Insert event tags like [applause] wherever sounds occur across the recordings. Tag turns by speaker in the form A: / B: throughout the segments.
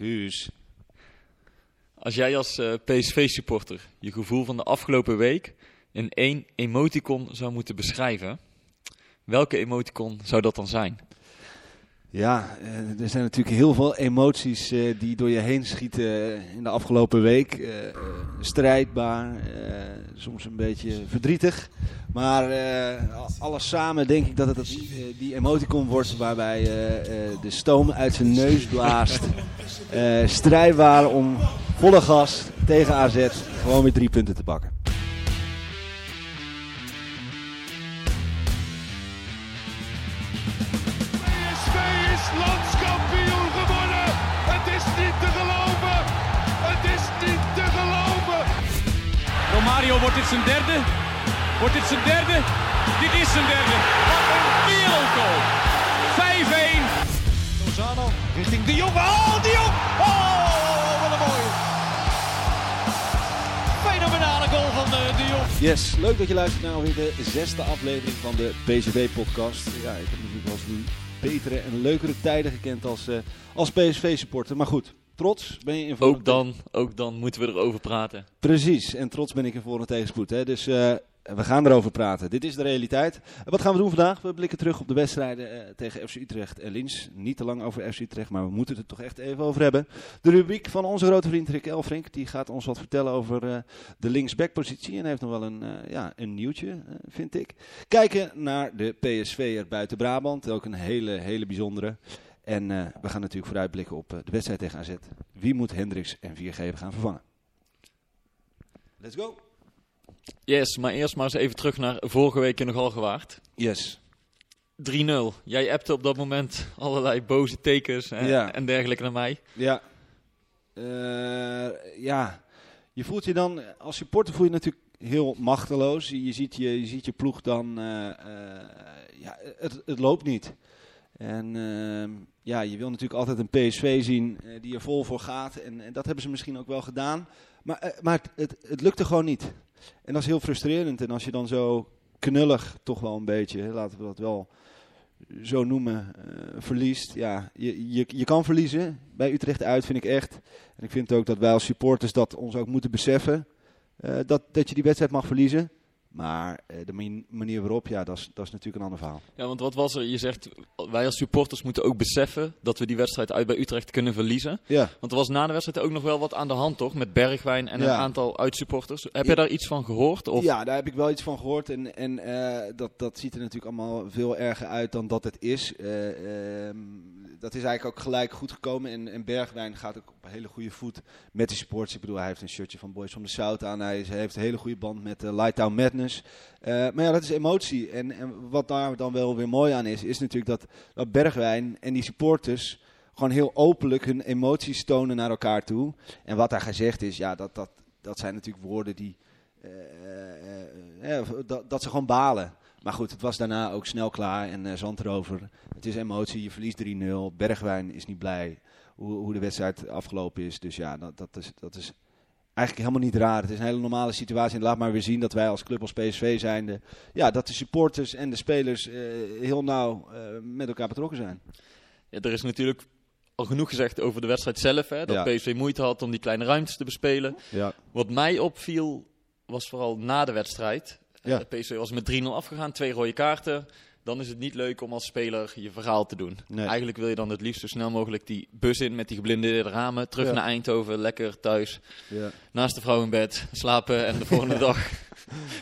A: Guus.
B: als jij als eh, PSV-supporter je gevoel van de afgelopen week in één emoticon zou moeten beschrijven, welke emoticon zou dat dan zijn?
A: Ja, eh, er zijn natuurlijk heel veel emoties eh, die door je heen schieten in de afgelopen week. Eh, eh, strijdbaar, eh, soms een beetje verdrietig. Maar eh, alles samen denk ik dat het eh, die emoticon wordt waarbij eh, eh, de stoom uit zijn neus blaast. Eh, strijdbaar om volle gas tegen AZ gewoon weer drie punten te pakken.
C: Romario, wordt dit zijn derde? Wordt dit zijn derde? Dit is zijn derde. Wat een wereldgoal. 5-1.
D: Lozano richting De Jong. Oh, De Jong. Oh, wat een mooie. Fenomenale goal van de, Jong.
A: Yes, leuk dat je luistert naar alweer de zesde aflevering van de PSV-podcast. Ja, ik heb natuurlijk wel eens betere en leukere tijden gekend als, eh, als PSV-supporter. Maar goed, trots ben je in voor
B: Ook dan, ook dan moeten we erover praten.
A: Precies, en trots ben ik in voor en tegenspoed. Hè? Dus eh, we gaan erover praten. Dit is de realiteit. Wat gaan we doen vandaag? We blikken terug op de wedstrijden eh, tegen FC Utrecht en Lins. Niet te lang over FC Utrecht, maar we moeten het er toch echt even over hebben. De rubriek van onze grote vriend Rick Elfrink. Die gaat ons wat vertellen over eh, de linksbackpositie. En heeft nog wel een, ja, een nieuwtje, vind ik. Kijken naar de PSV'er buiten Brabant. Ook een hele, hele bijzondere. En eh, we gaan natuurlijk vooruitblikken op eh, de wedstrijd tegen AZ. Wie moet Hendricks en 4G gaan vervangen? Let's go!
B: Yes, maar eerst maar eens even terug naar vorige week in de Galgenwaard.
A: Yes.
B: 3-0. Jij appte op dat moment allerlei boze tekens en,
A: Ja.
B: en dergelijke naar mij.
A: Ja. Eh, ja. Je voelt je dan, als supporter voel je je natuurlijk heel machteloos. Je ziet je, je, ziet je ploeg dan, ja, het, het loopt niet. En ehm, ja, je wil natuurlijk altijd een PSV zien eh, die er vol voor gaat. En, en dat hebben ze misschien ook wel gedaan. Maar, eh, maar het, het, lukte gewoon niet. En dat is heel frustrerend. En als je dan zo knullig, toch wel een beetje, laten we dat wel zo noemen, eh, verliest. Ja, je, je, je kan verliezen. Bij Utrecht uit vind ik echt. En ik vind ook dat wij als supporters dat ons ook moeten beseffen. dat, dat je die wedstrijd mag verliezen. Maar eh, de mani- manier waarop, ja, dat is, dat is natuurlijk een ander verhaal.
B: Ja, want wat was er? Je zegt, wij als supporters moeten ook beseffen dat we die wedstrijd uit bij Utrecht kunnen verliezen.
A: Ja.
B: Want er was na de wedstrijd ook nog wel wat aan de hand, toch? Met Bergwijn en een aantal uitsupporters. Heb
A: Ja.
B: je daar iets van gehoord? Of?
A: Ja, daar heb ik wel iets van gehoord. En, en eh, dat, dat ziet er natuurlijk allemaal veel erger uit dan dat het is. Ehm, dat is eigenlijk ook gelijk goed gekomen. En, en Bergwijn gaat ook op een hele goede voet met de supporters. Ik bedoel, hij heeft een shirtje van Boys from the South aan. Hij, heeft een hele goede band met uh, Lighttown Madness. Eh, maar ja, dat is emotie. En, en wat daar dan wel weer mooi aan is, is natuurlijk dat, dat Bergwijn en die supporters gewoon heel openlijk hun emoties tonen naar elkaar toe. En wat daar gezegd is, ja, dat, dat, dat zijn natuurlijk woorden die... eh, eh, eh, dat, dat ze gewoon balen. Maar goed, het was daarna ook snel klaar en zand erover. Het is emotie, je verliest 3-0. Bergwijn is niet blij hoe, hoe de wedstrijd afgelopen is. Dus ja, dat, dat, is, dat is eigenlijk helemaal niet raar. Het is een hele normale situatie. En laat maar weer zien dat wij als club, als PSV zijnde... Ja, dat de supporters en de spelers eh, heel nauw eh, met elkaar betrokken zijn.
B: Ja, er is natuurlijk al genoeg gezegd over de wedstrijd zelf. Hè, dat
A: Ja.
B: PSV moeite had om die kleine ruimtes te bespelen.
A: Ja.
B: Wat mij opviel was vooral na de wedstrijd.
A: Ja.
B: PSV was met 3-0 afgegaan, twee rode kaarten. Dan is het niet leuk om als speler je verhaal te doen.
A: Nee.
B: Eigenlijk wil je dan het liefst zo snel mogelijk die bus in met die geblindeerde ramen. Terug
A: Ja.
B: naar Eindhoven, lekker thuis.
A: Ja.
B: Naast de vrouw in bed, slapen en de volgende [laughs] dag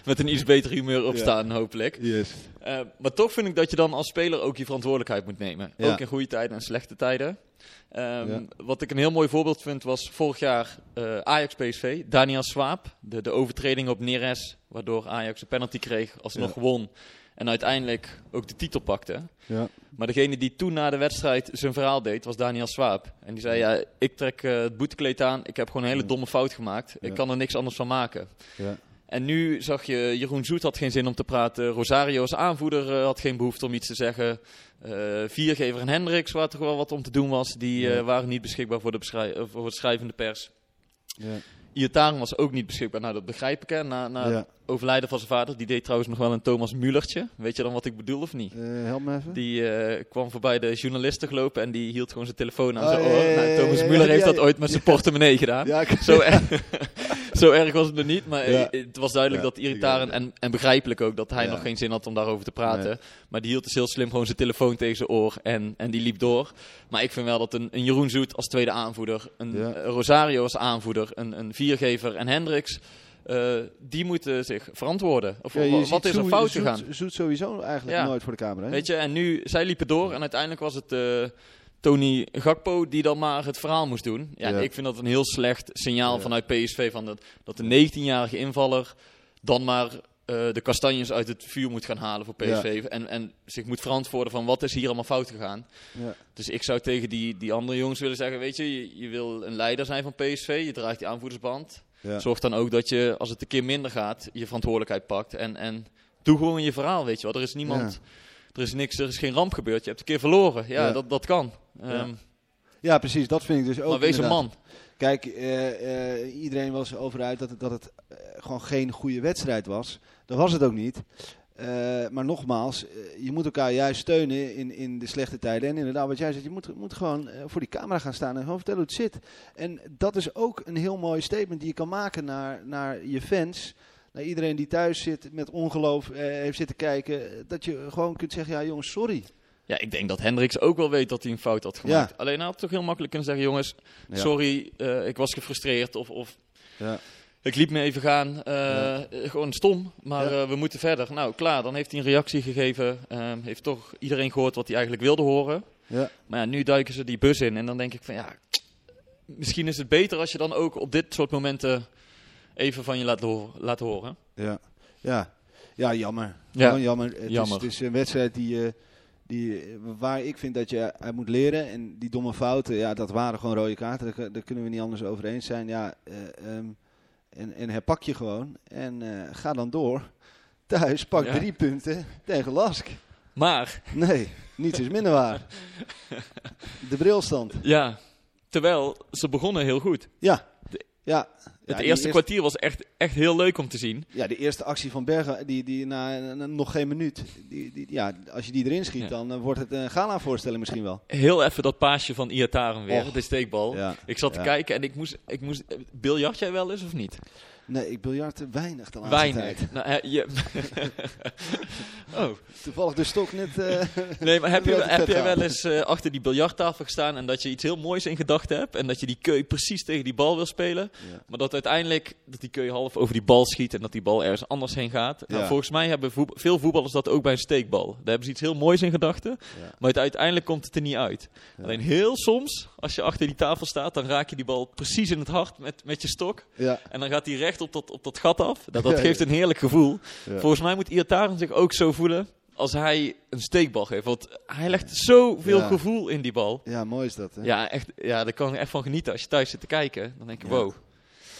B: met een iets beter humeur opstaan, hopelijk.
A: Yes.
B: Eh, maar toch vind ik dat je dan als speler ook je verantwoordelijkheid moet nemen. Ook in goede tijden en slechte tijden. Ehm,
A: Ja.
B: Wat ik een heel mooi voorbeeld vind was vorig jaar eh, Ajax-PSV. Daniel Swaap, de, de overtreding op Neres, waardoor Ajax een penalty kreeg, alsnog
A: Ja.
B: won. En uiteindelijk ook de titel pakte.
A: Ja.
B: Maar degene die toen na de wedstrijd zijn verhaal deed, was Daniel Swaap. En die zei, ja, ik trek eh, het boetekleed aan. Ik heb gewoon een hele domme fout gemaakt. Ik kan er niks anders van maken. En nu zag je, Jeroen Zoet had geen zin om te praten. Rosario als aanvoerder eh, had geen behoefte om iets te zeggen. Eh, Viergever en Hendricks, waar toch wel wat om te doen was, die
A: Ja.
B: eh, waren niet beschikbaar voor de, voor de schrijvende pers.
A: Ja.
B: Iataren was ook niet beschikbaar. Nou, dat begrijp ik. Hè. Na, na
A: Ja.
B: het overlijden van zijn vader, die deed trouwens nog wel een Thomas Mullertje. Weet je dan wat ik bedoel of niet?
A: Help me even.
B: Die kwam voorbij de journalisten gelopen en die hield gewoon zijn telefoon aan
A: Oh,
B: zijn oor.
A: ja,
B: Nou, Thomas Muller heeft dat ooit met zijn portemonnee gedaan.
A: Ja, ik-
B: Zo, [laughs] zo erg was het er niet, maar
A: Ja.
B: het was duidelijk
A: Ja,
B: dat Iataren,
A: ik-
B: en, en begrijpelijk ook, dat hij nog geen zin had om daarover te praten.
A: Nee.
B: Maar die hield dus heel slim gewoon zijn telefoon tegen zijn oor en, en die liep door. Maar ik vind wel dat een, een Jeroen Zoet als tweede aanvoerder, een Rosario als aanvoerder, een, een Viergever en Hendricks, eh, die moeten zich verantwoorden. Of
A: Ja, ziet
B: wat is er
A: Zoet-
B: fout
A: Zoet-
B: gegaan?
A: Zoet sowieso eigenlijk
B: Ja.
A: nooit voor de camera. hè?
B: Weet je, en nu, zij liepen door en uiteindelijk was het eh, Tony Gakpo die dan maar het verhaal moest doen. Ja,
A: Ja.
B: ik vind dat een heel slecht signaal
A: Ja.
B: vanuit PSV van dat, dat de 19-jarige invaller dan maar eh, de kastanjes uit het vuur moet gaan halen voor PSV. En, en zich moet verantwoorden van wat is hier allemaal fout gegaan.
A: Ja.
B: Dus ik zou tegen die, die andere jongens willen zeggen, weet je, je, je wil een leider zijn van PSV, je draagt die aanvoerdersband. Zorg dan ook dat je, als het een keer minder gaat, je verantwoordelijkheid pakt. En, en doe gewoon je verhaal, weet je wel. Er is niemand, er is niks, er is geen ramp gebeurd. Je hebt een keer verloren. Ja,
A: Ja.
B: Dat, dat kan.
A: Ja.
B: Ehm,
A: ja, precies. Dat vind ik dus ook
B: maar wees een man.
A: Kijk, eh, eh, iedereen was over uit dat het, dat het eh, gewoon geen goede wedstrijd was. Dat was het ook niet. Maar nogmaals, je moet elkaar juist steunen in, in de slechte tijden. En inderdaad, wat jij zegt, je moet, moet gewoon voor die camera gaan staan en gewoon vertellen hoe het zit. En dat is ook een heel mooi statement die je kan maken naar, naar je fans. Naar iedereen die thuis zit met ongeloof eh, heeft zitten kijken. Dat je gewoon kunt zeggen, ja jongens, sorry.
B: Ja, ik denk dat Hendricks ook wel weet dat hij een fout had gemaakt.
A: Ja.
B: Alleen hij had toch heel makkelijk kunnen zeggen, jongens,
A: Ja.
B: sorry, eh, ik was gefrustreerd. Of, of
A: Ja.
B: ik liep me even gaan. eh, Gewoon stom, maar
A: Ja.
B: we moeten verder. Nou, klaar, dan heeft hij een reactie gegeven. Heeft toch iedereen gehoord wat hij eigenlijk wilde horen.
A: Ja.
B: Maar ja, nu duiken ze die bus in en dan denk ik van ja, misschien is het beter als je dan ook op dit soort momenten even van je laat, horen. Laat horen.
A: Ja, ja. ja jammer.
B: Ja,
A: jammer. Het,
B: jammer.
A: Is, het is een wedstrijd die, eh, die, eh, waar ik vind dat je uit moet leren. En die domme fouten, ja, dat waren gewoon rode kaarten. Daar, daar kunnen we niet anders over eens zijn. Ja, ehm, en, en herpak je gewoon. En ga dan door. Thuis, pak
B: Ja.
A: drie punten tegen Lask.
B: Maar
A: Nee, niets is minder waar. [laughs] De brilstand.
B: ja, terwijl ze begonnen heel goed.
A: Ja, ja.
B: Het
A: Ja,
B: eerste kwartier was echt, echt heel leuk om te zien.
A: Ja, de eerste actie van Bergen, die, die na, na nog geen minuut, die, die, ja, als je die erin schiet,
B: Ja.
A: dan eh, wordt het een gala-voorstelling misschien wel.
B: Heel even dat paasje van Iataren weer,
A: Och.
B: de steekbal.
A: Ja,
B: Ik zat te kijken en ik moest, ik moest... Biljart jij wel eens of niet?
A: Nee, ik biljart weinig de laatste
B: Weinig.
A: tijd.
B: Nou, hè, je... [laughs] oh,
A: Toevallig de stok net... eh, [laughs]
B: nee, maar heb je, [laughs] heb wel eens eh, achter die biljarttafel gestaan en dat je iets heel moois in gedachten hebt en dat je die keu precies tegen die bal wil spelen,
A: Ja.
B: maar dat uiteindelijk dat die keu half over die bal schiet en dat die bal ergens anders heen gaat. Nou, volgens mij hebben veel voetballers dat ook bij een steekbal. Daar hebben ze iets heel moois in gedachten,
A: Ja.
B: maar uiteindelijk komt het er niet uit. Alleen heel soms, als je achter die tafel staat, dan raak je die bal precies in het hart met, met je stok.
A: ja,
B: En dan gaat hij recht op dat, op dat gat af. Dat
A: Ja,
B: geeft een heerlijk gevoel. Volgens mij moet Iataren zich ook zo voelen als hij een steekbal geeft. Want hij legt zoveel
A: Ja.
B: gevoel in die bal.
A: ja, mooi is dat. Hè?
B: Ja, echt, ja, daar kan ik echt van genieten. Als je thuis zit te kijken, dan denk je
A: Ja.
B: wow.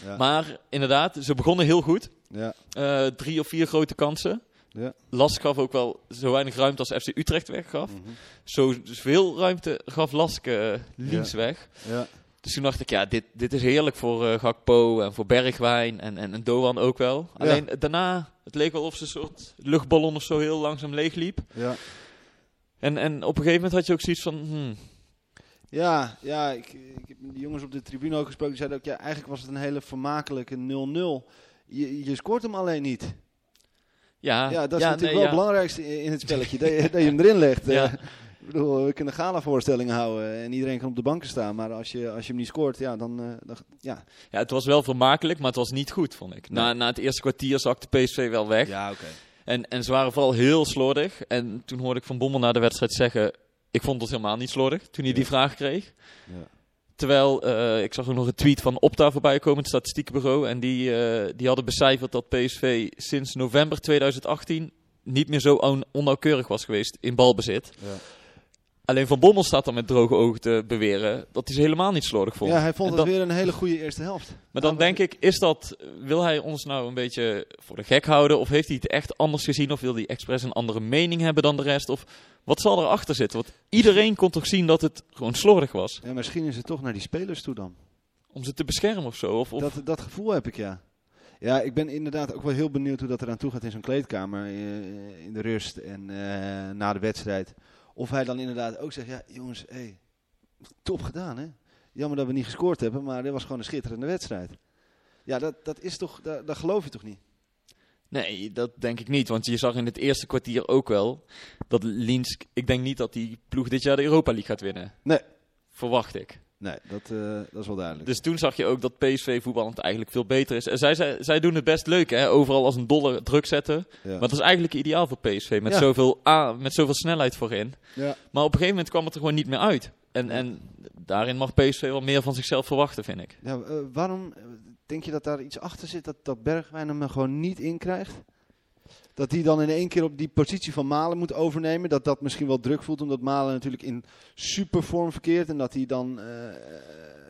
A: Ja.
B: Maar inderdaad, ze begonnen heel goed.
A: Ja,
B: Eh, drie of vier grote kansen.
A: ja.
B: Lask gaf ook wel zo weinig ruimte als FC Utrecht weggaf.
A: Mhm.
B: Zo veel ruimte gaf Lask eh, links weg.
A: ja.
B: Dus toen dacht ik, ja, dit, dit is heerlijk voor eh, Gakpo en voor Bergwijn en, en, en Doan ook wel.
A: Ja.
B: Alleen eh, daarna, het leek wel of ze een soort luchtballon of zo heel langzaam leegliep.
A: ja.
B: En, en op een gegeven moment had je ook zoiets van, hmm,
A: Ja, ja ik, ik heb die jongens op de tribune ook gesproken. Die zeiden ook, ja, eigenlijk was het een hele vermakelijke 0-0. Je, je scoort hem alleen niet.
B: ja,
A: Ja, dat is natuurlijk
B: nee,
A: wel
B: ja.
A: het belangrijkste in in het spelletje. dat, je, [laughs] dat je hem erin legt.
B: Ja.
A: Bedoel, we kunnen gala-voorstellingen houden en iedereen kan op de banken staan. Maar als je, als je hem niet scoort, ja, dan... eh, dan ja.
B: Ja, het was wel vermakelijk, maar het was niet goed, vond ik. Na,
A: Nee.
B: na het eerste kwartier zakte PSV wel weg.
A: Ja, oké.
B: En, en ze waren vooral heel slordig. En toen hoorde ik Van Bommel na de wedstrijd zeggen, ik vond het helemaal niet slordig, toen hij die vraag kreeg.
A: Ja.
B: Terwijl, eh, ik zag ook nog een tweet van Opta voorbij komen, het statistiekenbureau. En die, eh, die hadden becijferd dat PSV sinds november 2018 niet meer zo on- onnauwkeurig was geweest in balbezit.
A: Ja.
B: Alleen Van Bommel staat dan met droge ogen te beweren dat hij ze helemaal niet slordig vond.
A: Ja, hij vond het weer een hele goede eerste helft.
B: Maar dan denk ik, is dat, wil hij ons nou een beetje voor de gek houden? Of heeft hij het echt anders gezien? Of wil hij expres een andere mening hebben dan de rest? Of wat zal erachter zitten? Want iedereen kon toch zien dat het gewoon slordig was?
A: Ja, misschien is het toch naar die spelers toe dan.
B: Om ze te beschermen of zo? Of, of,
A: Dat, dat gevoel heb ik, ja. Ja, ik ben inderdaad ook wel heel benieuwd hoe dat eraan toe gaat in zo'n kleedkamer. eh, in de rust en eh, na de wedstrijd. Of hij dan inderdaad ook zegt, ja jongens, hey, top gedaan hè. Jammer dat we niet gescoord hebben, maar dit was gewoon een schitterende wedstrijd. Ja, dat, dat is toch, dat, geloof je toch niet?
B: Nee, dat denk ik niet. Want je zag in het eerste kwartier ook wel dat Linsk... Ik denk niet dat die ploeg dit jaar de Europa League gaat winnen.
A: Nee.
B: Verwacht ik.
A: Nee, dat, eh, dat is wel duidelijk.
B: Dus toen zag je ook dat PSV voetballend eigenlijk veel beter is. En zij, zij, zij doen het best leuk, hè? Overal als een dolle druk zetten.
A: ja.
B: Maar dat is eigenlijk ideaal voor PSV. Met,
A: Ja.
B: zoveel, A, met zoveel snelheid voorin.
A: ja.
B: Maar op een gegeven moment kwam het er gewoon niet meer uit. En, en daarin mag PSV wel meer van zichzelf verwachten, vind ik.
A: Ja, eh, waarom eh, denk je dat daar iets achter zit dat, dat Bergwijn hem gewoon niet in krijgt? Dat hij dan in één keer op die positie van Malen moet overnemen. Dat dat misschien wel druk voelt, omdat Malen natuurlijk in supervorm verkeert. En dat hij dan eh,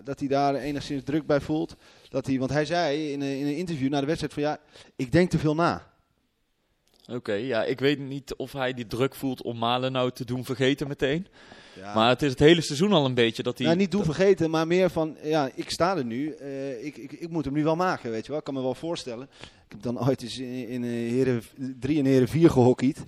A: dat hij daar enigszins druk bij voelt. Dat hij, want hij zei in een, in een interview na de wedstrijd van ja, ik denk te veel na.
B: Oké, ja, ik weet niet of hij die druk voelt om Malen nou te doen vergeten meteen.
A: Ja.
B: Maar het is het hele seizoen al een beetje dat hij...
A: Nou, niet doen vergeten, maar meer van, ja, ik sta er nu. eh, ik, ik, ik moet hem nu wel maken, weet je wel. Ik kan me wel voorstellen. Ik heb dan ooit eens in, in eh, heren 3 en heren 4 gehockeyd.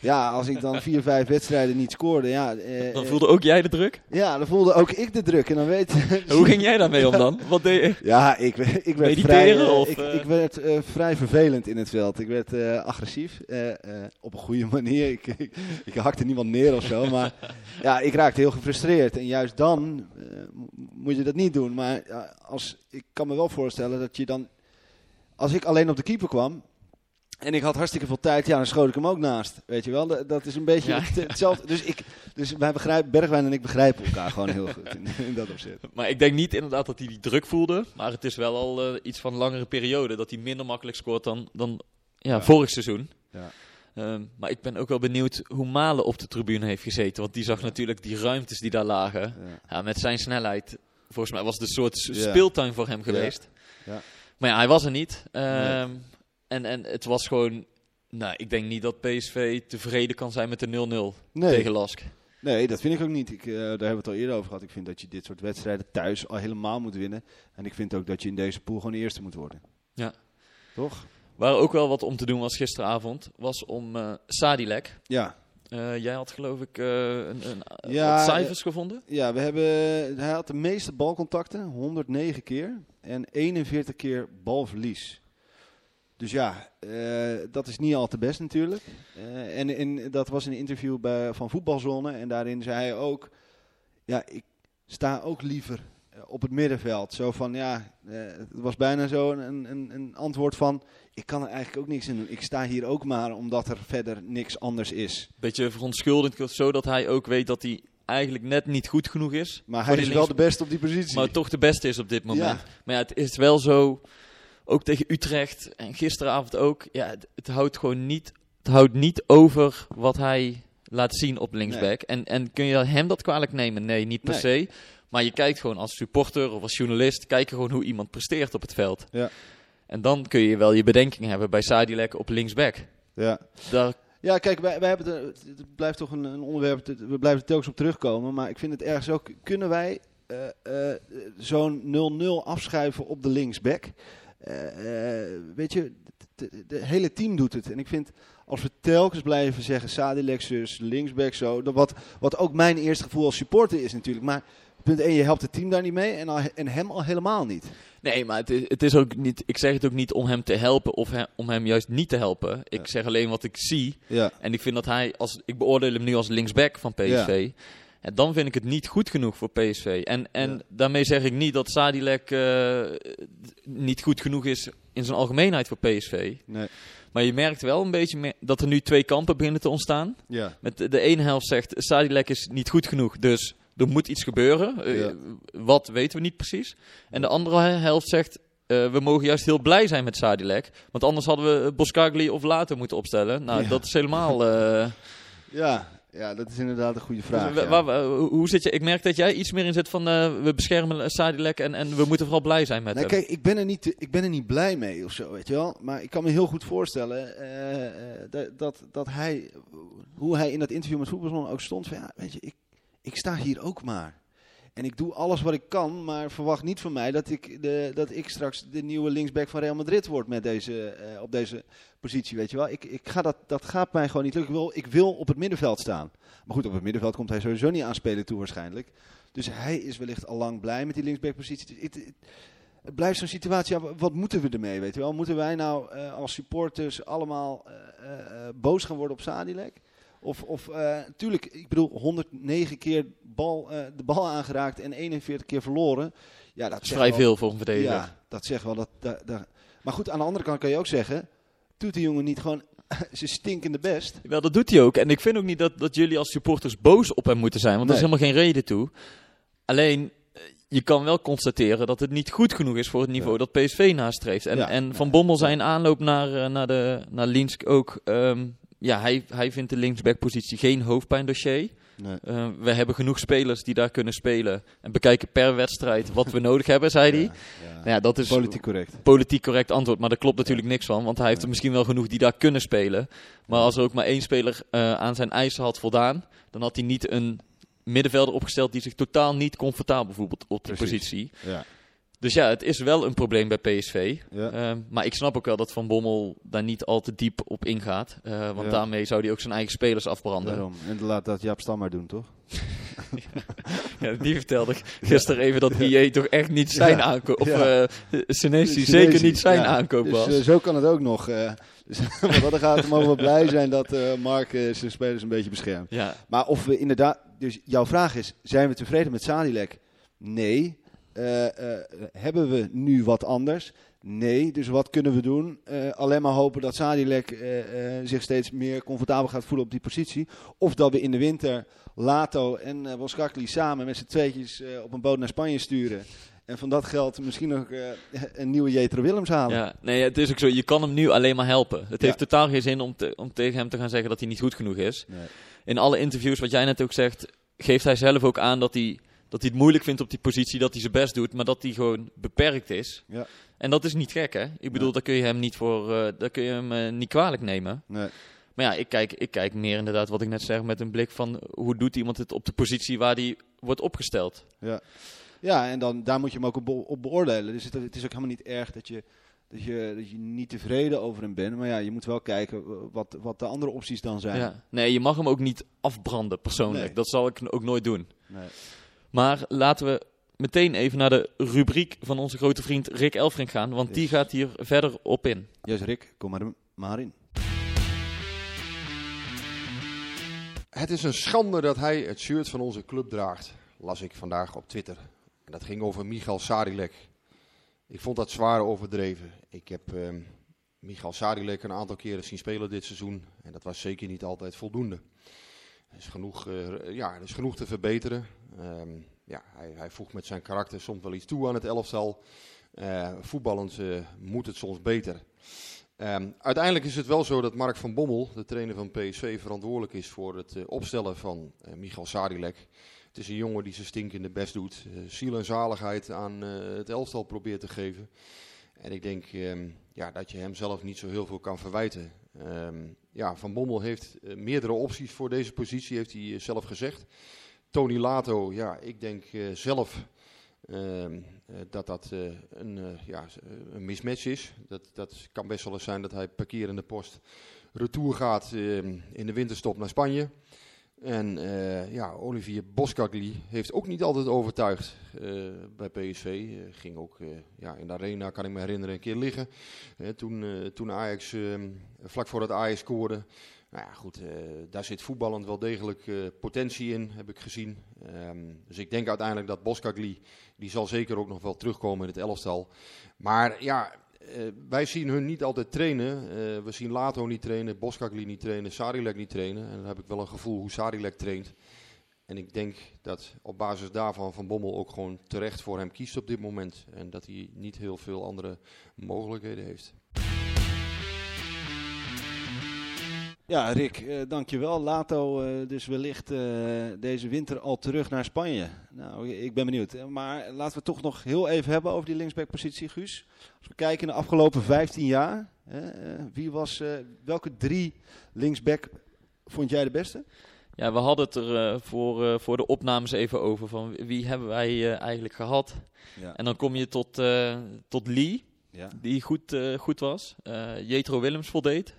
A: Ja, als ik dan vier, vijf wedstrijden niet scoorde, ja. eh,
B: Dan voelde ook jij de druk?
A: Ja, dan voelde ook ik de druk. En dan weet [laughs]
B: Hoe ging jij daarmee om dan? Wat deed je?
A: Ja, ik, ik werd, vrij, eh,
B: of,
A: ik,
B: eh?
A: ik werd eh, vrij vervelend in het veld. Ik werd eh, agressief, eh, eh, op een goede [laughs] manier. Ik, ik, ik hakte niemand neer of zo, maar [laughs] ja, ik raakte heel gefrustreerd. En juist dan eh, mo- moet je dat niet doen. Maar ja, als, ik kan me wel voorstellen dat je dan, als ik alleen op de keeper kwam... En ik had hartstikke veel tijd, ja, dan schoot ik hem ook naast. Weet je wel, dat, dat is een beetje
B: Ja.
A: het- hetzelfde. Dus, ik, dus wij begrijpen, Bergwijn en ik begrijpen elkaar gewoon heel goed in, in dat opzicht.
B: Maar ik denk niet inderdaad dat hij die druk voelde. Maar het is wel al eh, iets van langere periode dat hij minder makkelijk scoort dan, dan ja,
A: Ja.
B: vorig seizoen.
A: Ja.
B: Ehm, maar ik ben ook wel benieuwd hoe Malen op de tribune heeft gezeten. Want die zag natuurlijk die ruimtes die daar lagen.
A: Ja.
B: Ja, met zijn snelheid. Volgens mij was het een soort speeltuin voor hem geweest.
A: Ja.
B: Maar ja, hij was er niet. Ehm, en, en het was gewoon... Nou, ik denk niet dat PSV tevreden kan zijn met de 0-0
A: Nee.
B: tegen Lask.
A: Nee, dat vind ik ook niet. Ik, eh, daar hebben we het al eerder over gehad. Ik vind dat je dit soort wedstrijden thuis al helemaal moet winnen. En ik vind ook dat je in deze pool gewoon de eerste moet worden.
B: Ja.
A: Toch?
B: Waar ook wel wat om te doen was gisteravond, was om eh Sadilek.
A: Ja.
B: Eh, jij had geloof ik eh, een, een,
A: Ja,
B: wat cijfers gevonden.
A: Ja, we hebben, hij had de meeste balcontacten, 109 keer. En 41 keer balverlies. Dus ja, dat is niet al te best natuurlijk. En, en dat was een interview bij, van Voetbalzone. En daarin zei hij ook, ja, ik sta ook liever op het middenveld. Zo van, ja, eh, het was bijna zo een, een, een antwoord van, ik kan er eigenlijk ook niks in doen. Ik sta hier ook maar omdat er verder niks anders is.
B: Beetje verontschuldigend, zodat hij ook weet dat hij eigenlijk net niet goed genoeg is.
A: Maar hij is wel de beste op die positie.
B: Maar toch de beste is op dit moment.
A: Ja.
B: Maar ja, het is wel zo, ook tegen Utrecht en gisteravond ook. Ja, het, het houdt gewoon niet, het houdt niet over wat hij laat zien op linksback. En, en kun je hem dat kwalijk nemen? Nee, niet per se. Maar je kijkt gewoon als supporter of als journalist, kijk je gewoon hoe iemand presteert op het veld.
A: Ja.
B: En dan kun je wel je bedenking hebben bij Sadilek op linksback.
A: Ja.
B: Daar,
A: Ja, kijk, wij, wij hebben er, het blijft toch een, een onderwerp, we blijven er telkens op terugkomen. Maar ik vind het ergens ook, kunnen wij eh, eh, zo'n 0-0 afschuiven op de linksback? Eh, weet je, het hele team doet het. En ik vind, als we telkens blijven zeggen, Sadilek zus, linksback zo, dat wat, wat ook mijn eerste gevoel als supporter is natuurlijk. Maar punt 1, je helpt het team daar niet mee en, al, en hem al helemaal niet.
B: Nee, maar het is, het is ook niet. Ik zeg het ook niet om hem te helpen of he- om hem juist niet te helpen. Ik
A: Ja.
B: zeg alleen wat ik zie.
A: Ja.
B: En ik vind dat hij, als ik beoordeel hem nu als linksback van PSV. En dan vind ik het niet goed genoeg voor PSV. En, en daarmee zeg ik niet dat Sadilek eh, niet goed genoeg is in zijn algemeenheid voor PSV.
A: Nee.
B: Maar je merkt wel een beetje dat er nu twee kampen beginnen te ontstaan.
A: Ja.
B: Met de, de ene helft zegt Sadilek is niet goed genoeg, dus er moet iets gebeuren. Eh,
A: Ja.
B: wat weten we niet precies. En de andere helft zegt, eh we mogen juist heel blij zijn met Sadilek. Want anders hadden we Boskagli of Later moeten opstellen. Nou,
A: Ja.
B: dat is helemaal... eh, [laughs]
A: Ja, ja, dat is inderdaad een goede vraag.
B: dus,
A: ja.
B: wa- hoe zit je? Ik merk dat jij iets meer in zit van we beschermen Sadilek en, en we moeten vooral blij zijn met
A: Nee,
B: hem.
A: kijk, ik ben, er niet, ik ben er niet blij mee of zo, weet je wel. Maar ik kan me heel goed voorstellen dat, dat, dat hij, hoe hij in dat interview met Voetbalzone ook stond. Van, ja, weet je, ik, ik sta hier ook maar. En ik doe alles wat ik kan, maar verwacht niet van mij dat ik, de, dat ik straks de nieuwe linksback van Real Madrid word met deze, eh, op deze positie, weet je wel. Ik, ik ga dat, dat gaat mij gewoon niet lukken. Ik wil, ik wil op het middenveld staan. Maar goed, op het middenveld komt hij sowieso niet aanspelen toe waarschijnlijk. Dus hij is wellicht al lang blij met die linksbackpositie. Dus ik- ik- het blijft zo'n situatie, wat moeten we ermee, weet je wel? Moeten wij nou eh, als supporters allemaal eh, boos gaan worden op Sadilek? Of, of eh, tuurlijk, ik bedoel, 109 keer bal, eh, de bal aangeraakt en 41 keer verloren. Ja, dat
B: dat is vrij
A: wel-
B: veel voor een verdediger.
A: Ja, dat zegt wel. Dat, dat, dat- Maar goed, aan de andere kant kan je ook zeggen, doet die jongen niet gewoon [laughs] zijn stinkende best?
B: Wel, dat doet hij ook. En ik vind ook niet dat, dat jullie als supporters boos op hem moeten zijn. Want er is helemaal geen reden toe. Alleen, eh, je kan wel constateren dat het niet goed genoeg is voor het niveau
A: Ja.
B: dat PSV nastreeft. En,
A: Ja.
B: en Van. Bommel zijn aanloop naar, naar, de, naar Linsk ook... ehm, ja, hij, hij vindt de linksbackpositie geen hoofdpijndossier.
A: Nee.
B: Eh, we hebben genoeg spelers die daar kunnen spelen. En bekijken per wedstrijd wat we nodig hebben, zei hij.
A: Ja,
B: Nou ja, dat is
A: Politiek correct.
B: politiek correct antwoord, maar daar klopt natuurlijk niks van. Want hij heeft er misschien wel genoeg die daar kunnen spelen. Maar als er ook maar één speler eh, aan zijn eisen had voldaan, dan had hij niet een middenvelder opgesteld die zich totaal niet comfortabel voelt op die
A: Precies.
B: positie.
A: Ja.
B: Dus ja, het is wel een probleem bij PSV.
A: Ja.
B: Ehm, maar ik snap ook wel dat Van Bommel daar niet al te diep op ingaat. Eh, want
A: Ja.
B: daarmee zou hij ook zijn eigen spelers afbranden.
A: Daarom. En laat dat Jaap Stam maar doen, toch? [laughs]
B: Ja, die vertelde gisteren even dat IE toch echt niet zijn aankoop... Of eh Senesi zeker niet zijn aankoop
A: Dus
B: was.
A: eh, zo kan het ook nog. eh dus [laughs] wat dat gaat, mogen we blij zijn dat Mark zijn spelers een beetje beschermt. Maar of we inderdaad, dus jouw vraag is, zijn we tevreden met Sadilek? Nee. Eh, eh, hebben we nu wat anders? Nee. Dus wat kunnen we doen? Eh, alleen maar hopen dat Sadilek zich steeds meer comfortabel gaat voelen op die positie. Of dat we in de winter Lato en eh Boskakli samen met z'n tweetjes op een boot naar Spanje sturen. En van dat geld misschien nog eh, een nieuwe Jetro Willems halen.
B: Ja, nee, het is ook zo. Je kan hem nu alleen maar helpen. Het
A: Ja.
B: heeft totaal geen zin om, te- om tegen hem te gaan zeggen dat hij niet goed genoeg is.
A: Nee.
B: In alle interviews, wat jij net ook zegt, geeft hij zelf ook aan dat hij, dat hij het moeilijk vindt op die positie, dat hij zijn best doet, maar dat hij gewoon beperkt is.
A: Ja.
B: En dat is niet gek, hè? Ik bedoel,
A: Nee.
B: daar kun je hem niet voor, eh, daar kun je hem eh, niet kwalijk nemen.
A: Nee.
B: Maar ja, ik kijk, ik kijk meer inderdaad wat ik net zeg met een blik van hoe doet iemand het op de positie waar hij wordt opgesteld.
A: Ja, ja en dan, daar moet je hem ook op, be- op beoordelen. Dus het, het is ook helemaal niet erg dat je, dat, je, dat je niet tevreden over hem bent. Maar ja, je moet wel kijken wat, wat de andere opties dan zijn.
B: Ja. Nee, je mag hem ook niet afbranden persoonlijk.
A: Nee.
B: Dat zal ik ook nooit doen.
A: Nee.
B: Maar laten we meteen even naar de rubriek van onze grote vriend Rick Elfrink gaan. Want die gaat hier verder op in.
A: Yes, Rick, kom maar, maar in.
E: Het is een schande dat hij het shirt van onze club draagt, las ik vandaag op Twitter. En dat ging over Michal Sarilek. Ik vond dat zwaar overdreven. Ik heb ehm Michal Sarilek een aantal keren zien spelen dit seizoen. En dat was zeker niet altijd voldoende. Er is genoeg, eh, ja, er is genoeg te verbeteren. Ehm, ja, hij, hij voegt met zijn karakter soms wel iets toe aan het elftal. Eh, voetballend eh, moet het soms beter. Ehm, uiteindelijk is het wel zo dat Mark van Bommel, de trainer van PSV, verantwoordelijk is voor het eh, opstellen van Michal Sadilek. Het is een jongen die zijn stinkende best doet, ziel en zaligheid aan het elftal probeert te geven. En ik denk ehm, ja, dat je hem zelf niet zo heel veel kan verwijten. Ja, van Bommel heeft meerdere opties voor deze positie, heeft hij zelf gezegd. Tony Lato, ja, ik denk eh, zelf ehm, eh, dat dat eh, een, ja, een mismatch is. Dat, dat kan best wel eens zijn dat hij per keer in de post retour gaat ehm, in de winterstop naar Spanje. En ja, Olivier Boskagli heeft ook niet altijd overtuigd bij PSV. Ging ook ja, in de arena, kan ik me herinneren, een keer liggen. Toen, toen Ajax, ehm, vlak voordat Ajax scoorde. Nou ja, goed, eh, daar zit voetballend wel degelijk eh, potentie in, heb ik gezien. Ehm, dus ik denk uiteindelijk dat Boskagli, die zal zeker ook nog wel terugkomen in het elftal. Maar ja, eh, wij zien hun niet altijd trainen. We zien Lato niet trainen, Boskagli niet trainen, Sarilek niet trainen. En dan heb ik wel een gevoel hoe Sarilek traint. En ik denk dat op basis daarvan Van Bommel ook gewoon terecht voor hem kiest op dit moment. En dat hij niet heel veel andere mogelijkheden heeft.
A: Ja, Rick, eh, dankjewel. Lato eh, dus wellicht eh, deze winter al terug naar Spanje. Nou, ik ben benieuwd. Maar laten we het toch nog heel even hebben over die linksbackpositie, Guus. Als we kijken naar de afgelopen 15 jaar, wie was, welke drie linksback vond jij de beste?
B: Ja, we hadden het er voor, voor de opnames even over. Van wie hebben wij eigenlijk gehad?
A: Ja.
B: En dan kom je tot, tot Lee,
A: ja.
B: die goed, goed was. Jetro Willems voldeed.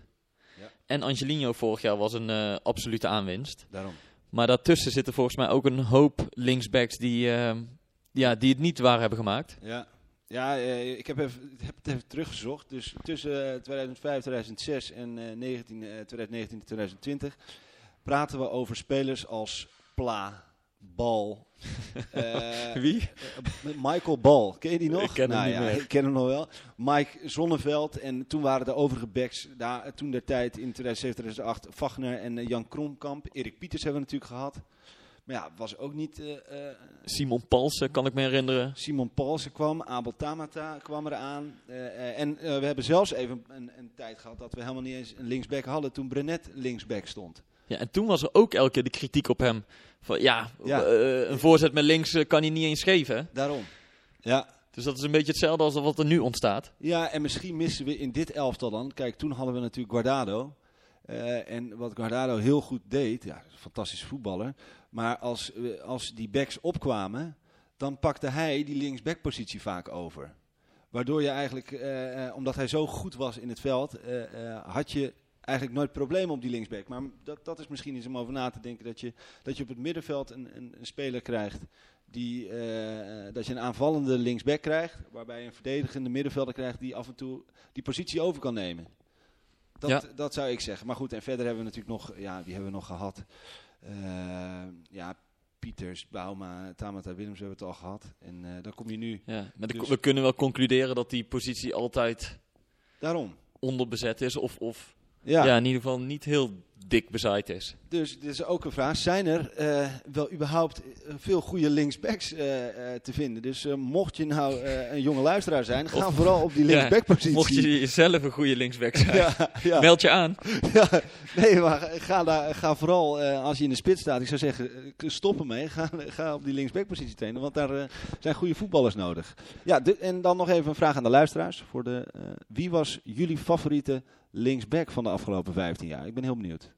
B: En Angelino vorig jaar was een eh, absolute aanwinst.
A: Daarom.
B: Maar daartussen zitten volgens mij ook een hoop linksbacks die, eh, ja, die het niet waar hebben gemaakt.
A: Ja, ja eh, ik heb, even, heb het even teruggezocht. Dus tussen eh, 2005, 2006 en eh, 19, eh, 2019 en 2020 praten we over spelers als Pla, Bal. [laughs] eh,
B: Wie?
A: eh, Michael Bal, ken je die nog?
B: Ik ken hem
A: nou,
B: niet
A: ja,
B: meer.
A: Ik ken hem nog wel. Mike Zonneveld en toen waren de overige backs, daar, toen der tijd in 2007, 2008, Vagner en eh, Jan Kromkamp. Erik Pieters hebben we natuurlijk gehad. Maar ja, was ook niet... eh, eh,
B: Simon Palsen, kan ik me herinneren.
A: Simon Paulsen kwam, Abel Tamata kwam eraan. Eh, eh, en eh, we hebben zelfs even een, een tijd gehad dat we helemaal niet eens een linksback hadden toen Brenet linksback stond.
B: Ja, en toen was er ook elke keer de kritiek op hem. Van, ja,
A: Ja.
B: eh, een voorzet met links eh, kan hij niet eens geven.
A: Daarom. Ja.
B: Dus dat is een beetje hetzelfde als wat er nu ontstaat.
A: ja, en misschien missen we in dit elftal dan. Kijk, toen hadden we natuurlijk Guardado. Eh, en wat Guardado heel goed deed, ja, een fantastische voetballer. Maar als, als die backs opkwamen, dan pakte hij die linksbackpositie vaak over. Waardoor je eigenlijk, omdat hij zo goed was in het veld, had je eigenlijk nooit problemen op die linksback. Maar dat, dat is misschien iets om over na te denken. Dat je, dat je op het middenveld een, een, een speler krijgt. Die, eh, dat je een aanvallende linksback krijgt. Waarbij je een verdedigende middenvelder krijgt die af en toe die positie over kan nemen. Dat,
B: Ja.
A: dat zou ik zeggen. Maar goed, en verder hebben we natuurlijk nog, ja, wie hebben we nog gehad? Eh, ja, Pieters, Bauma, Tamata Willems hebben we het al gehad. En eh, dan kom je nu
B: Ja, maar
A: Dus-
B: we kunnen wel concluderen dat die positie altijd
A: daarom.
B: onderbezet is. Of, of
A: Ja,
B: in ieder geval niet heel dik bezaaid is.
A: dus dit is ook een vraag. Zijn er eh, wel überhaupt eh, veel goede linksbacks eh, te vinden? Dus mocht je nou een jonge luisteraar zijn, ga
B: Of-
A: vooral op die
B: Ja,
A: linksbackpositie.
B: Mocht je zelf een goede linksback zijn, [laughs]
A: ja, ja.
B: meld je aan.
A: Ja, nee, maar ga, daar, ga vooral als je in de spits staat. Ik zou zeggen, stop ermee. Ga, ga op die linksbackpositie trainen, want daar zijn goede voetballers nodig. Ja, de- en dan nog even een vraag aan de luisteraars. Voor de, wie was jullie favoriete linksback van de afgelopen 15 jaar? Ik ben heel benieuwd.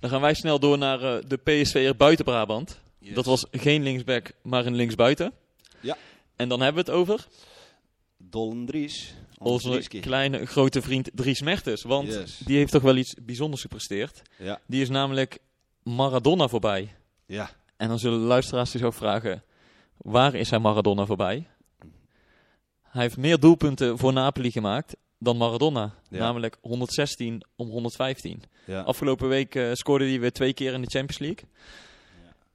B: Dan gaan wij snel door naar eh, de PSV'er buiten Brabant. Dat was geen linksback, maar een linksbuiten.
A: Ja.
B: En dan hebben we het over
A: Dollen Dries.
B: onze kleine grote vriend Dries Mertens. Want
A: Yes.
B: die heeft toch wel iets bijzonders gepresteerd.
A: Ja.
B: Die is namelijk Maradona voorbij.
A: Ja.
B: En dan zullen de luisteraars zich ook vragen, waar is hij Maradona voorbij? Hij heeft meer doelpunten voor Napoli gemaakt dan Maradona.
A: Ja.
B: Namelijk 116 om 115.
A: ja.
B: Afgelopen week eh, scoorde hij weer twee keer in de Champions League.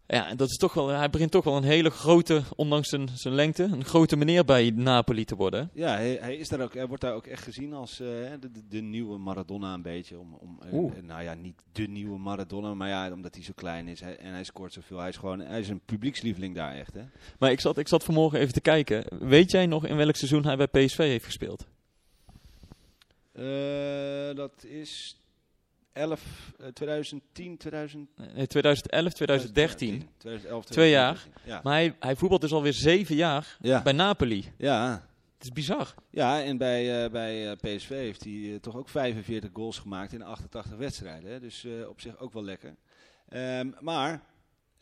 B: Ja, en dat is toch wel, hij begint toch wel een hele grote, ondanks zijn, zijn lengte, een grote meneer bij Napoli te worden.
A: Ja, hij, hij, is daar ook, hij wordt daar ook echt gezien als eh, de, de, de nieuwe Maradona een beetje. Om, om, eh, nou ja, niet de nieuwe Maradona, maar ja, omdat hij zo klein is hij, en hij scoort zoveel. Hij is gewoon hij is een publiekslieveling daar echt. Hè?
B: Maar ik zat, ik zat vanmorgen even te kijken. Weet jij nog in welk seizoen hij bij PSV heeft gespeeld?
A: Eh, dat is 11, eh, 2010, 2000,
B: Nee, 2011, 2013.
A: 2011,
B: Twee jaar.
A: 2013. Ja.
B: Maar hij, hij voetbalt dus alweer zeven jaar
A: Ja.
B: bij Napoli.
A: Ja.
B: Het is bizar.
A: ja, en bij, eh, bij eh, PSV heeft hij toch ook 45 goals gemaakt in 88 wedstrijden. Hè? Dus op zich ook wel lekker. Ehm, maar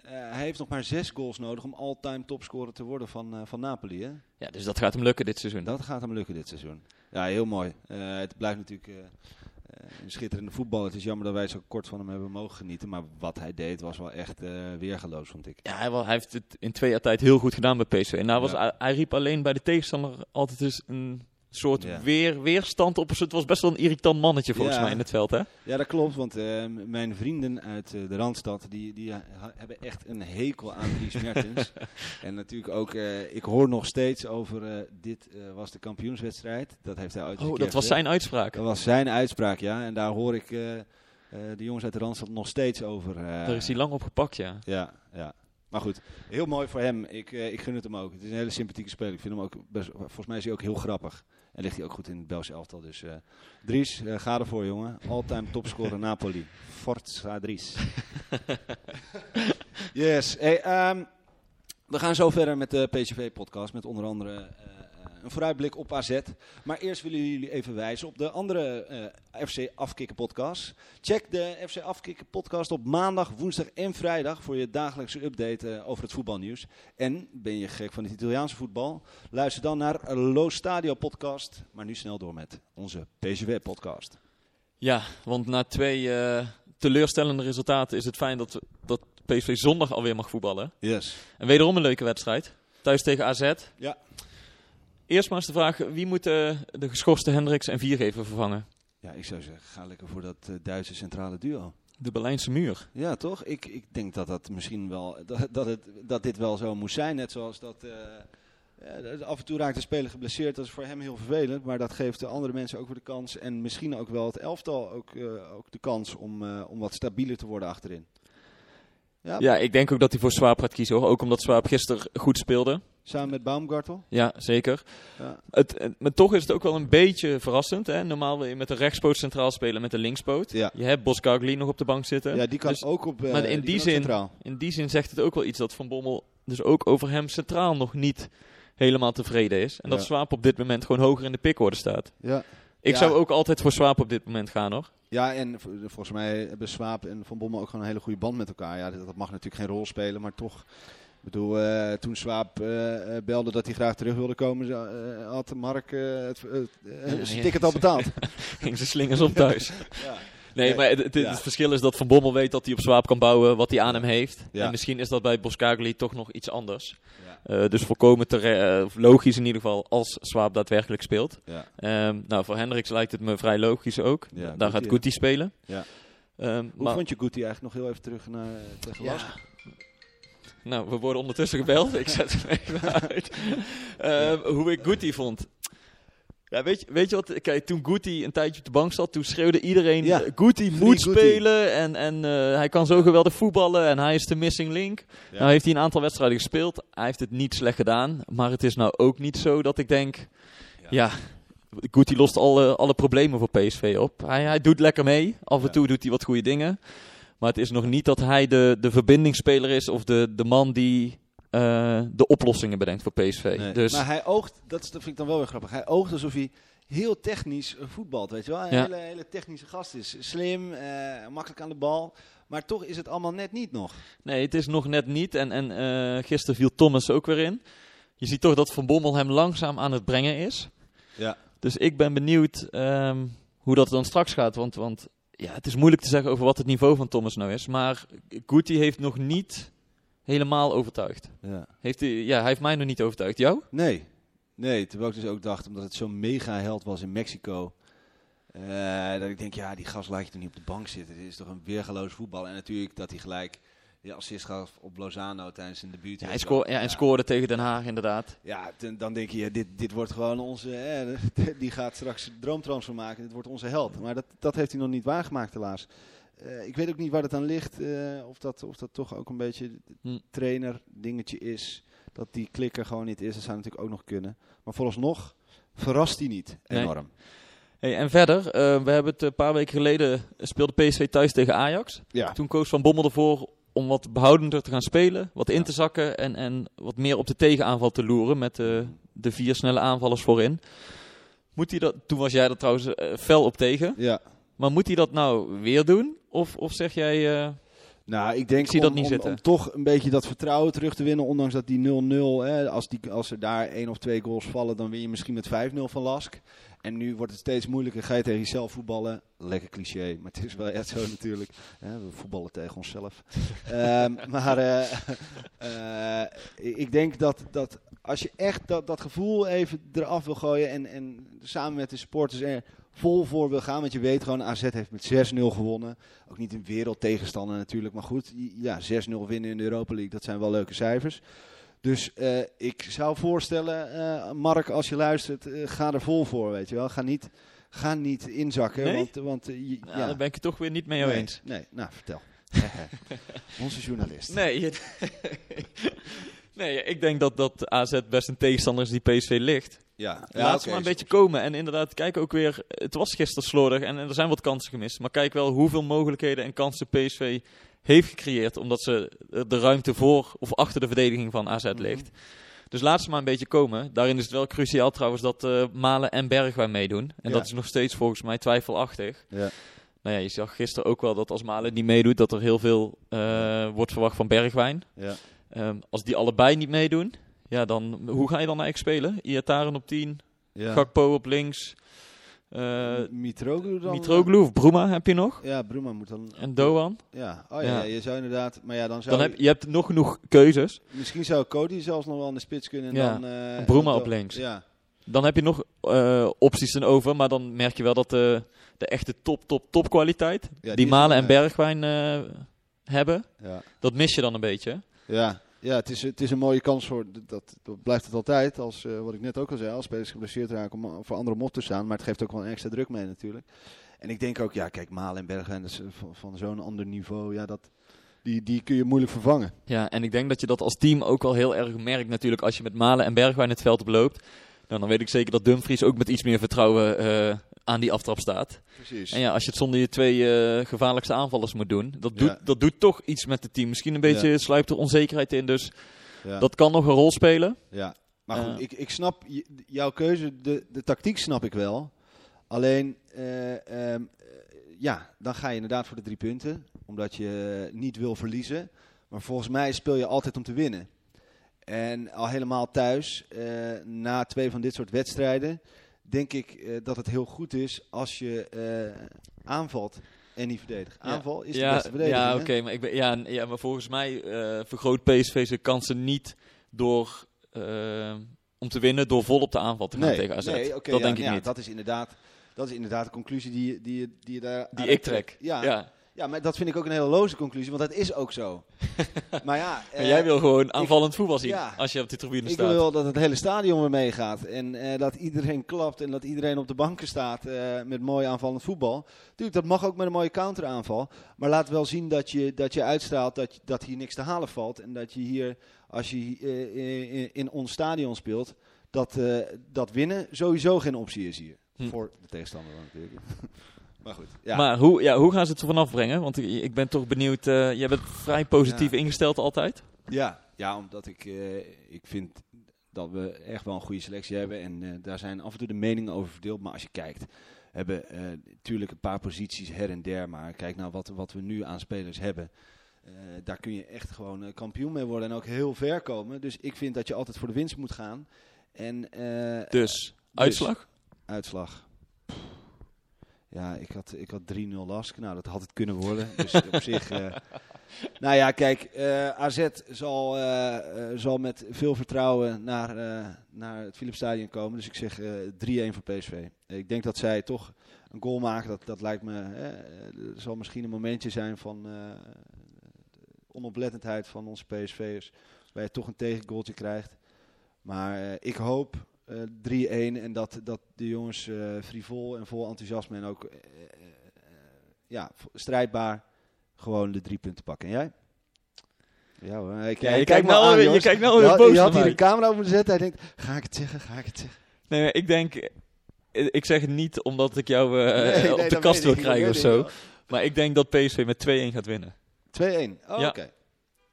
A: hij heeft nog maar zes goals nodig om all-time topscorer te worden van, van Napoli. Hè?
B: Ja, dus dat gaat hem lukken dit seizoen.
A: Dat gaat hem lukken dit seizoen. Ja, heel mooi. Eh, het blijft natuurlijk eh, een schitterende voetbal. Het is jammer dat wij zo kort van hem hebben mogen genieten. Maar wat hij deed was wel echt eh weergeloos, vond ik.
B: Ja, hij, wa- hij heeft het in twee jaar tijd heel goed gedaan bij PSV. En nou was,
A: Ja.
B: hij, hij riep alleen bij de tegenstander altijd eens een soort
A: Ja.
B: weer, weerstand op. Het was best wel een irritant mannetje volgens
A: Ja.
B: mij in het veld, hè?
A: Ja, dat klopt. Want eh, mijn vrienden uit eh, de Randstad, die, die ha- hebben echt een hekel aan Dries Mertens. [laughs] en natuurlijk ook, eh, ik hoor nog steeds over, eh, dit eh, was de kampioenswedstrijd. Dat heeft hij ooit
B: Oh, dat was zijn uitspraak.
A: Dat was zijn uitspraak, ja. En daar hoor ik, eh, eh, de jongens uit de Randstad nog steeds over. eh,
B: Daar is hij lang op gepakt, ja.
A: Ja, ja. Maar goed, heel mooi voor hem. Ik, eh, ik gun het hem ook. Het is een hele sympathieke speler. Ik vind hem ook best, volgens mij is hij ook heel grappig. En ligt hij ook goed in het Belgisch elftal. Dus eh, Dries, eh, ga ervoor jongen. All-time topscorer [laughs] Napoli. Forza Dries. [laughs] yes. Hey, ehm, we gaan zo verder met de PCV-podcast. Met onder andere eh, een vooruitblik op AZ. Maar eerst willen jullie even wijzen op de andere eh, FC Afkikken podcast. Check de FC Afkikken podcast op maandag, woensdag en vrijdag voor je dagelijkse update eh, over het voetbalnieuws. En ben je gek van het Italiaanse voetbal? Luister dan naar Lo Stadio podcast. Maar nu snel door met onze PCV podcast.
B: Ja, want na twee eh, teleurstellende resultaten is het fijn dat, we- dat PSV zondag alweer mag voetballen.
A: Yes.
B: En wederom een leuke wedstrijd. Thuis tegen AZ.
A: Ja.
B: Eerst maar eens de vraag, wie moet de geschorste Hendricks en Viergever vervangen?
A: Ja, ik zou zeggen, ga lekker voor dat eh, Duitse centrale duo.
B: De Berlijnse muur.
A: Ja, toch? Ik, ik denk dat dat misschien wel, dat, dat, het, dat dit wel zo moest zijn. Net zoals dat, eh, eh, af en toe raakt de speler geblesseerd. Dat is voor hem heel vervelend. Maar dat geeft de andere mensen ook weer de kans. En misschien ook wel het elftal ook, ook de kans om, om wat stabieler te worden achterin. Ja,
B: Ja, ik denk ook dat hij voor Swaap gaat kiezen hoor. Ook omdat Swaap gisteren goed speelde.
A: Samen met Baumgartel.
B: Ja, zeker.
A: Ja.
B: Het, maar toch is het ook wel een beetje verrassend. Hè? Normaal wil je met een rechtspoot centraal spelen met een linkspoot.
A: Ja.
B: Je hebt Boskagli nog op de bank zitten.
A: ja, die kan
B: Dus
A: ook op. eh,
B: maar in
A: kan
B: die zin-
A: centraal.
B: in die zin zegt het ook wel iets dat Van Bommel dus ook over hem centraal nog niet helemaal tevreden is. En dat. Swaap op dit moment gewoon hoger in de pickorde staat.
A: Ja.
B: Ik
A: Ja.
B: zou ook altijd voor Swaap op dit moment gaan hoor.
A: Ja, en volgens mij hebben Swaap en Van Bommel ook gewoon een hele goede band met elkaar. Ja, dat mag natuurlijk geen rol spelen, maar toch. Ik bedoel, eh, toen Swaap eh, eh, belde dat hij graag terug wilde komen, had Mark het, zijn ticket al betaald. [laughs]
B: Ging ze slingers op thuis. [laughs]
A: ja.
B: Nee, maar het, het,
A: ja.
B: het verschil is dat Van Bommel weet dat hij op Swaap kan bouwen wat hij aan hem heeft.
A: Ja.
B: En misschien is dat bij Boskagli toch nog iets anders.
A: Ja.
B: Dus volkomen eh, logisch in ieder geval als Swaap daadwerkelijk speelt. Ehm, nou, voor Hendricks lijkt het me vrij logisch ook. Daar
A: Guti,
B: gaat. Guti spelen.
A: Ja.
B: Ehm,
A: Hoe
B: maar,
A: vond je Guti eigenlijk nog heel even terug naar tegen?
B: Nou, we worden ondertussen gebeld. ik zet hem even uit. Ehm, hoe ik Guti vond. Ja, weet, je, weet je wat? Kijk, toen Guti een tijdje op de bank zat, toen schreeuwde iedereen...
A: Ja.
B: eh, Guti
A: Free
B: moet spelen en, en eh, hij kan zo geweldig voetballen en hij is de missing link.
A: Ja.
B: Nou heeft hij een aantal wedstrijden gespeeld. Hij heeft het niet slecht gedaan. Maar het is nou ook niet zo dat ik denk... Ja, Guti lost alle, alle problemen voor PSV op. Hij, hij doet lekker mee. Af en
A: Ja.
B: toe doet hij wat goede dingen. Maar het is nog niet dat hij de, de verbindingsspeler is of de, de man die eh, de oplossingen bedenkt voor PSV.
A: Nee.
B: Dus
A: Maar hij oogt, dat, vind ik dan wel weer grappig, hij oogt alsof hij heel technisch voetbalt, weet je wel. Een
B: Ja.
A: hele, hele technische gast is. Slim, eh, makkelijk aan de bal. Maar toch is het allemaal net niet nog.
B: nee, het is nog net niet. En, en eh, gisteren viel Thomas ook weer in. Je ziet toch dat Van Bommel hem langzaam aan het brengen is.
A: Ja.
B: Dus ik ben benieuwd ehm, hoe dat dan straks gaat. Want, want ja, het is moeilijk te zeggen over wat het niveau van Thomas nou is. Maar Guti heeft nog niet helemaal overtuigd.
A: ja.
B: Heeft hij, ja, hij heeft mij nog niet overtuigd. Jou?
A: Nee. Nee, terwijl ik dus ook dacht, omdat het zo'n mega held was in Mexico. eh, dat ik denk, ja, die gast laat je toch niet op de bank zitten. Dit is toch een weergeloos voetbal. En natuurlijk dat hij gelijk de assist gaf op Lozano tijdens zijn debuut.
B: Ja, hij ja, en scoorde tegen Den Haag inderdaad.
A: Ja, ten- dan denk je, dit, dit wordt gewoon onze... eh, [laughs] die gaat straks een droomtransfer maken. Dit wordt onze held. Maar dat, dat heeft hij nog niet waargemaakt helaas. Eh, ik weet ook niet waar het aan ligt. eh, of, dat, of dat toch ook een beetje
B: Hm.
A: trainer dingetje is. Dat die klikker gewoon niet is. Dat zou natuurlijk ook nog kunnen. Maar vooralsnog verrast hij niet
B: Nee.
A: enorm.
B: Hey, en verder, eh, we hebben het een paar weken geleden speelde PSV thuis tegen Ajax.
A: Ja.
B: Toen koos Van Bommel ervoor om wat behoudender te gaan spelen, wat in te zakken en, en wat meer op de tegenaanval te loeren met de, de vier snelle aanvallers voorin. Moet hij dat, toen was jij er trouwens eh, fel op tegen,
A: Ja.
B: maar moet hij dat nou weer doen? Of, of zeg jij, eh,
A: Nou, ik denk
B: Ik zie
A: om,
B: dat niet
A: om-
B: zitten.
A: om toch een beetje dat vertrouwen terug te winnen. Ondanks dat die 0-0, hè, als, die, als er daar één of twee goals vallen, dan win je misschien met 5-0 van Lask. En nu wordt het steeds moeilijker. Ga je tegen jezelf voetballen. Lekker cliché, maar het is wel echt zo natuurlijk. We voetballen tegen onszelf. [laughs] Ehm, maar eh, eh, ik denk dat, dat als je echt dat, dat gevoel even eraf wil gooien en, en samen met de supporters er vol voor wil gaan. Want je weet gewoon, AZ heeft met 6-0 gewonnen. Ook niet een wereldtegenstander natuurlijk. Maar goed, ja, 6-0 winnen in de Europa League, dat zijn wel leuke cijfers. Dus eh, ik zou voorstellen, eh, Mark, als je luistert, eh, ga er vol voor, weet je wel. Ga niet, ga niet inzakken.
B: Nee?
A: Want, want je-
B: Ja,
A: ja.
B: Daar ben ik het toch weer niet mee
A: nee,
B: eens.
A: Nee, nou vertel. [laughs] Onze journalist.
B: Nee, [laughs] nee, ik denk dat, dat AZ best een tegenstander is die PSV ligt.
A: Ja,
B: Laat ze maar een beetje komen. En inderdaad, kijk ook weer. Het was gisteren slordig en, en er zijn wat kansen gemist. Maar kijk wel hoeveel mogelijkheden en kansen PSV heeft gecreëerd. Omdat ze eh, de ruimte voor of achter de verdediging van AZ
A: Mhm.
B: ligt. Dus laat ze maar een beetje komen. Daarin is het wel cruciaal trouwens dat eh, Malen en Bergwijn meedoen. En
A: Ja.
B: dat is nog steeds volgens mij twijfelachtig.
A: Ja.
B: Nou ja, je zag gisteren ook wel dat als Malen niet meedoet, dat er heel veel eh, wordt verwacht van Bergwijn.
A: Ja.
B: Ehm, als die allebei niet meedoen, ja, dan hoe ga je dan eigenlijk spelen? Iataren op 10,
A: Ja.
B: Gakpo op links,
A: Mitroglou dan?
B: Mitroglou of Bruma heb je nog.
A: Ja, Bruma moet dan...
B: En Doan.
A: Ja, oh ja, je zou inderdaad... Maar ja, dan zou
B: Dan heb, je hebt nog genoeg keuzes.
A: Misschien zou Cody zelfs nog wel in de spits kunnen. En
B: Ja,
A: dan, eh,
B: Bruma
A: en
B: op links.
A: Ja,
B: Dan heb je nog eh, opties erover, maar dan merk je wel dat de, de echte top, top, top kwaliteit,
A: Ja,
B: die,
A: die
B: Malen en. Bergwijn eh, hebben,
A: ja.
B: dat mis je dan een beetje.
A: Ja, ja het, is, het is een mooie kans voor, dat, dat blijft het altijd, als, eh, wat ik net ook al zei, als spelers geblesseerd raken om voor anderen op te staan. Maar het geeft ook wel een extra druk mee natuurlijk. En ik denk ook, ja kijk, Malen en dat is, eh, van, zo'n ander niveau, ja, dat, die, die kun je moeilijk vervangen.
B: Ja, en ik denk dat je dat als team ook wel heel erg merkt natuurlijk als je met Malen en Bergwijn het veld oploopt. Nou, dan weet ik zeker dat Dumfries ook met iets meer vertrouwen eh, aan die aftrap staat.
A: Precies.
B: En ja, als je het zonder je twee eh, gevaarlijkste aanvallers moet doen, dat doet,
A: Ja.
B: dat doet toch iets met het team. Misschien een beetje
A: Ja.
B: sluipt er onzekerheid in, dus
A: ja.
B: dat kan nog een rol spelen.
A: Ja, maar goed, ik, ik snap jouw keuze, de, de tactiek snap ik wel. Alleen, eh, ehm, eh, ja, dan ga je inderdaad voor de drie punten, omdat je niet wil verliezen. Maar volgens mij speel je altijd om te winnen. En al helemaal thuis, eh, na twee van dit soort wedstrijden, denk ik eh, dat het heel goed is als je eh, aanvalt en niet verdedigt. Aanval is de
B: ja,
A: beste verdediging.
B: Ja, oké, maar, ik ben, ja, ja, maar volgens mij eh, vergroot PSV zijn kansen niet door, om te winnen door vol op de aanval te gaan
A: Nee,
B: tegen AZ.
A: nee, oké,
B: dat
A: ja,
B: denk ik
A: ja,
B: niet.
A: Dat is inderdaad, dat is inderdaad de conclusie die, je- die, je- die je daar
B: Die ik trek.
A: Ja,
B: Ja.
A: Ja, maar dat vind ik ook een hele loze conclusie, want dat is ook zo. [laughs] maar ja,
B: Maar
A: eh,
B: jij wil gewoon aanvallend voetbal zien
A: ja.
B: als je op die tribune
A: ik
B: staat.
A: wil dat het hele stadion weer meegaat. En eh, dat iedereen klapt en dat iedereen op de banken staat eh, met mooi aanvallend voetbal. Tuurlijk, dat mag ook met een mooie counteraanval. Maar laat wel zien dat je, dat je uitstraalt dat, dat hier niks te halen valt. En dat je hier, als je eh, in, in ons stadion speelt, dat, eh, dat winnen sowieso geen optie is hier.
B: Hm.
A: Voor de tegenstander dan natuurlijk. [laughs] maar goed, ja.
B: Maar hoe, ja, hoe gaan ze het er vanaf brengen? Want ik, ik ben toch benieuwd. eh jij bent vrij positief
A: Ja.
B: ingesteld altijd.
A: Ja, ja omdat ik, eh, ik vind dat we echt wel een goede selectie hebben. En eh, daar zijn af en toe de meningen over verdeeld. Maar als je kijkt, we hebben natuurlijk een paar posities her en der. Maar kijk nou wat, wat we nu aan spelers hebben. Daar kun je echt gewoon kampioen mee worden en ook heel ver komen. Dus ik vind dat je altijd voor de winst moet gaan. En, eh,
B: Dus, uitslag?
A: Uitslag. Ja, ik had, ik had 3-0 Lask. Nou, dat had het kunnen worden. Dus op [laughs] zich... eh, nou ja, kijk, eh, AZ zal, eh, zal met veel vertrouwen naar, naar het Philipsstadion komen. Dus ik zeg eh 3-1 voor PSV. Ik denk dat zij toch een goal maken. Dat, dat lijkt me... er zal misschien een momentje zijn van... onoplettendheid van onze PSV'ers. Waar je toch een tegengoaltje krijgt. Maar ik hoop 3-1 en dat, dat de jongens eh frivol en vol enthousiasme en ook eh, eh, eh, ja, strijdbaar gewoon de drie punten pakken. En jij? Ja hoor.
B: Ja,
A: hij
B: je
A: me
B: nou
A: aan,
B: weer- je kijkt nou
A: Je Je had hier de camera op moeten zetten. Hij denkt, ga ik het zeggen, ga ik het zeggen?
B: Nee, ik denk. eh, Ik zeg het niet omdat ik jou eh,
A: Nee, nee,
B: op de kast wil
A: ik,
B: krijgen of
A: ik
B: zo. Maar ik denk dat PSV met 2-1 gaat winnen.
A: 2-1. Oh,
B: Ja.
A: oké.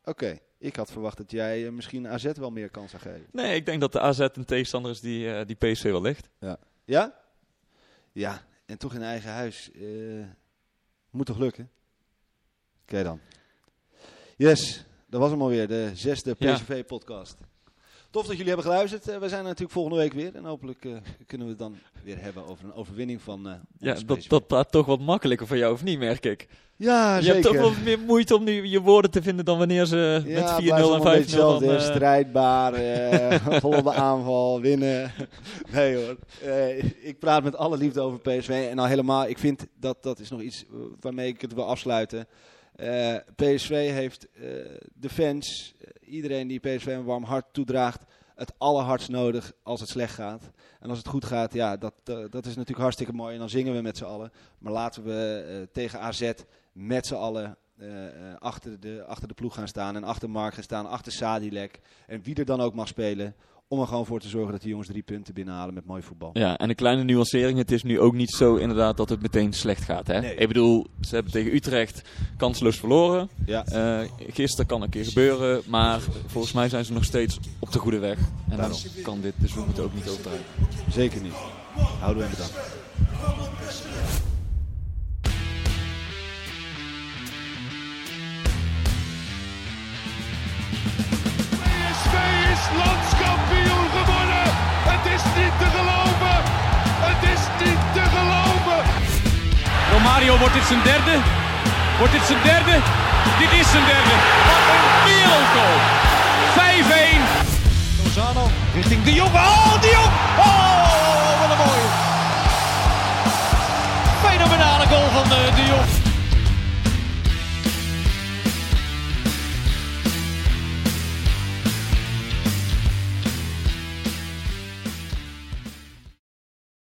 A: Oké. Ik had verwacht dat jij eh, misschien AZ wel meer kans zou geven.
B: Nee, ik denk dat de AZ een tegenstander is die, eh, die PSV wel ligt.
A: Ja? Ja. En toch in eigen huis. eh, moet toch lukken? Oké dan. Yes, dat was hem alweer, de zesde
B: Ja.
A: Tof dat jullie hebben geluisterd. Eh, we zijn natuurlijk volgende week weer. En hopelijk eh, kunnen we het dan weer hebben over een overwinning van eh
B: Ja, dat, dat praat toch wat makkelijker voor jou, of niet, merk ik?
A: ja,
B: je
A: zeker.
B: hebt toch wel meer moeite om nu je woorden te vinden dan wanneer ze
A: ja,
B: met 4-0
A: blijft
B: en 5-0
A: allemaal een beetje hetzelfde,
B: eh,
A: Strijdbaar, vol op de aanval, winnen. [laughs] Nee hoor. Ik praat met alle liefde over PSV. En al helemaal, ik vind dat dat is nog iets waarmee ik het wil afsluiten. PSV heeft de fans, iedereen die PSV een warm hart toedraagt, het allerhardst nodig als het slecht gaat. En als het goed gaat, ja, dat, eh, dat is natuurlijk hartstikke mooi. En dan zingen we met z'n allen. Maar laten we eh, tegen AZ met z'n allen eh, achter, de, achter de ploeg gaan staan. En achter Mark gaan staan, achter Sadilek. En wie er dan ook mag spelen. Om er gewoon voor te zorgen dat die jongens drie punten binnenhalen met mooi voetbal.
B: Ja, en een kleine nuancering. Het is nu ook niet zo inderdaad dat het meteen slecht gaat. Hè?
A: Nee.
B: Ik bedoel, ze hebben tegen Utrecht kansloos verloren.
A: Ja,
B: Eh, gisteren kan een keer gebeuren, maar volgens mij zijn ze nog steeds op de goede weg. En dan kan dit, dus we moeten ook niet overdrijven.
A: zeker niet. Houden we hem bedankt.
D: PSV
C: Mario wordt dit zijn derde. Wordt dit zijn derde? Dit is zijn derde. Wat een goal. 5-1.
F: Lozano richting De Jong. Oh, De Oh, wat een mooie. Fenomenale goal van eh, De Jong.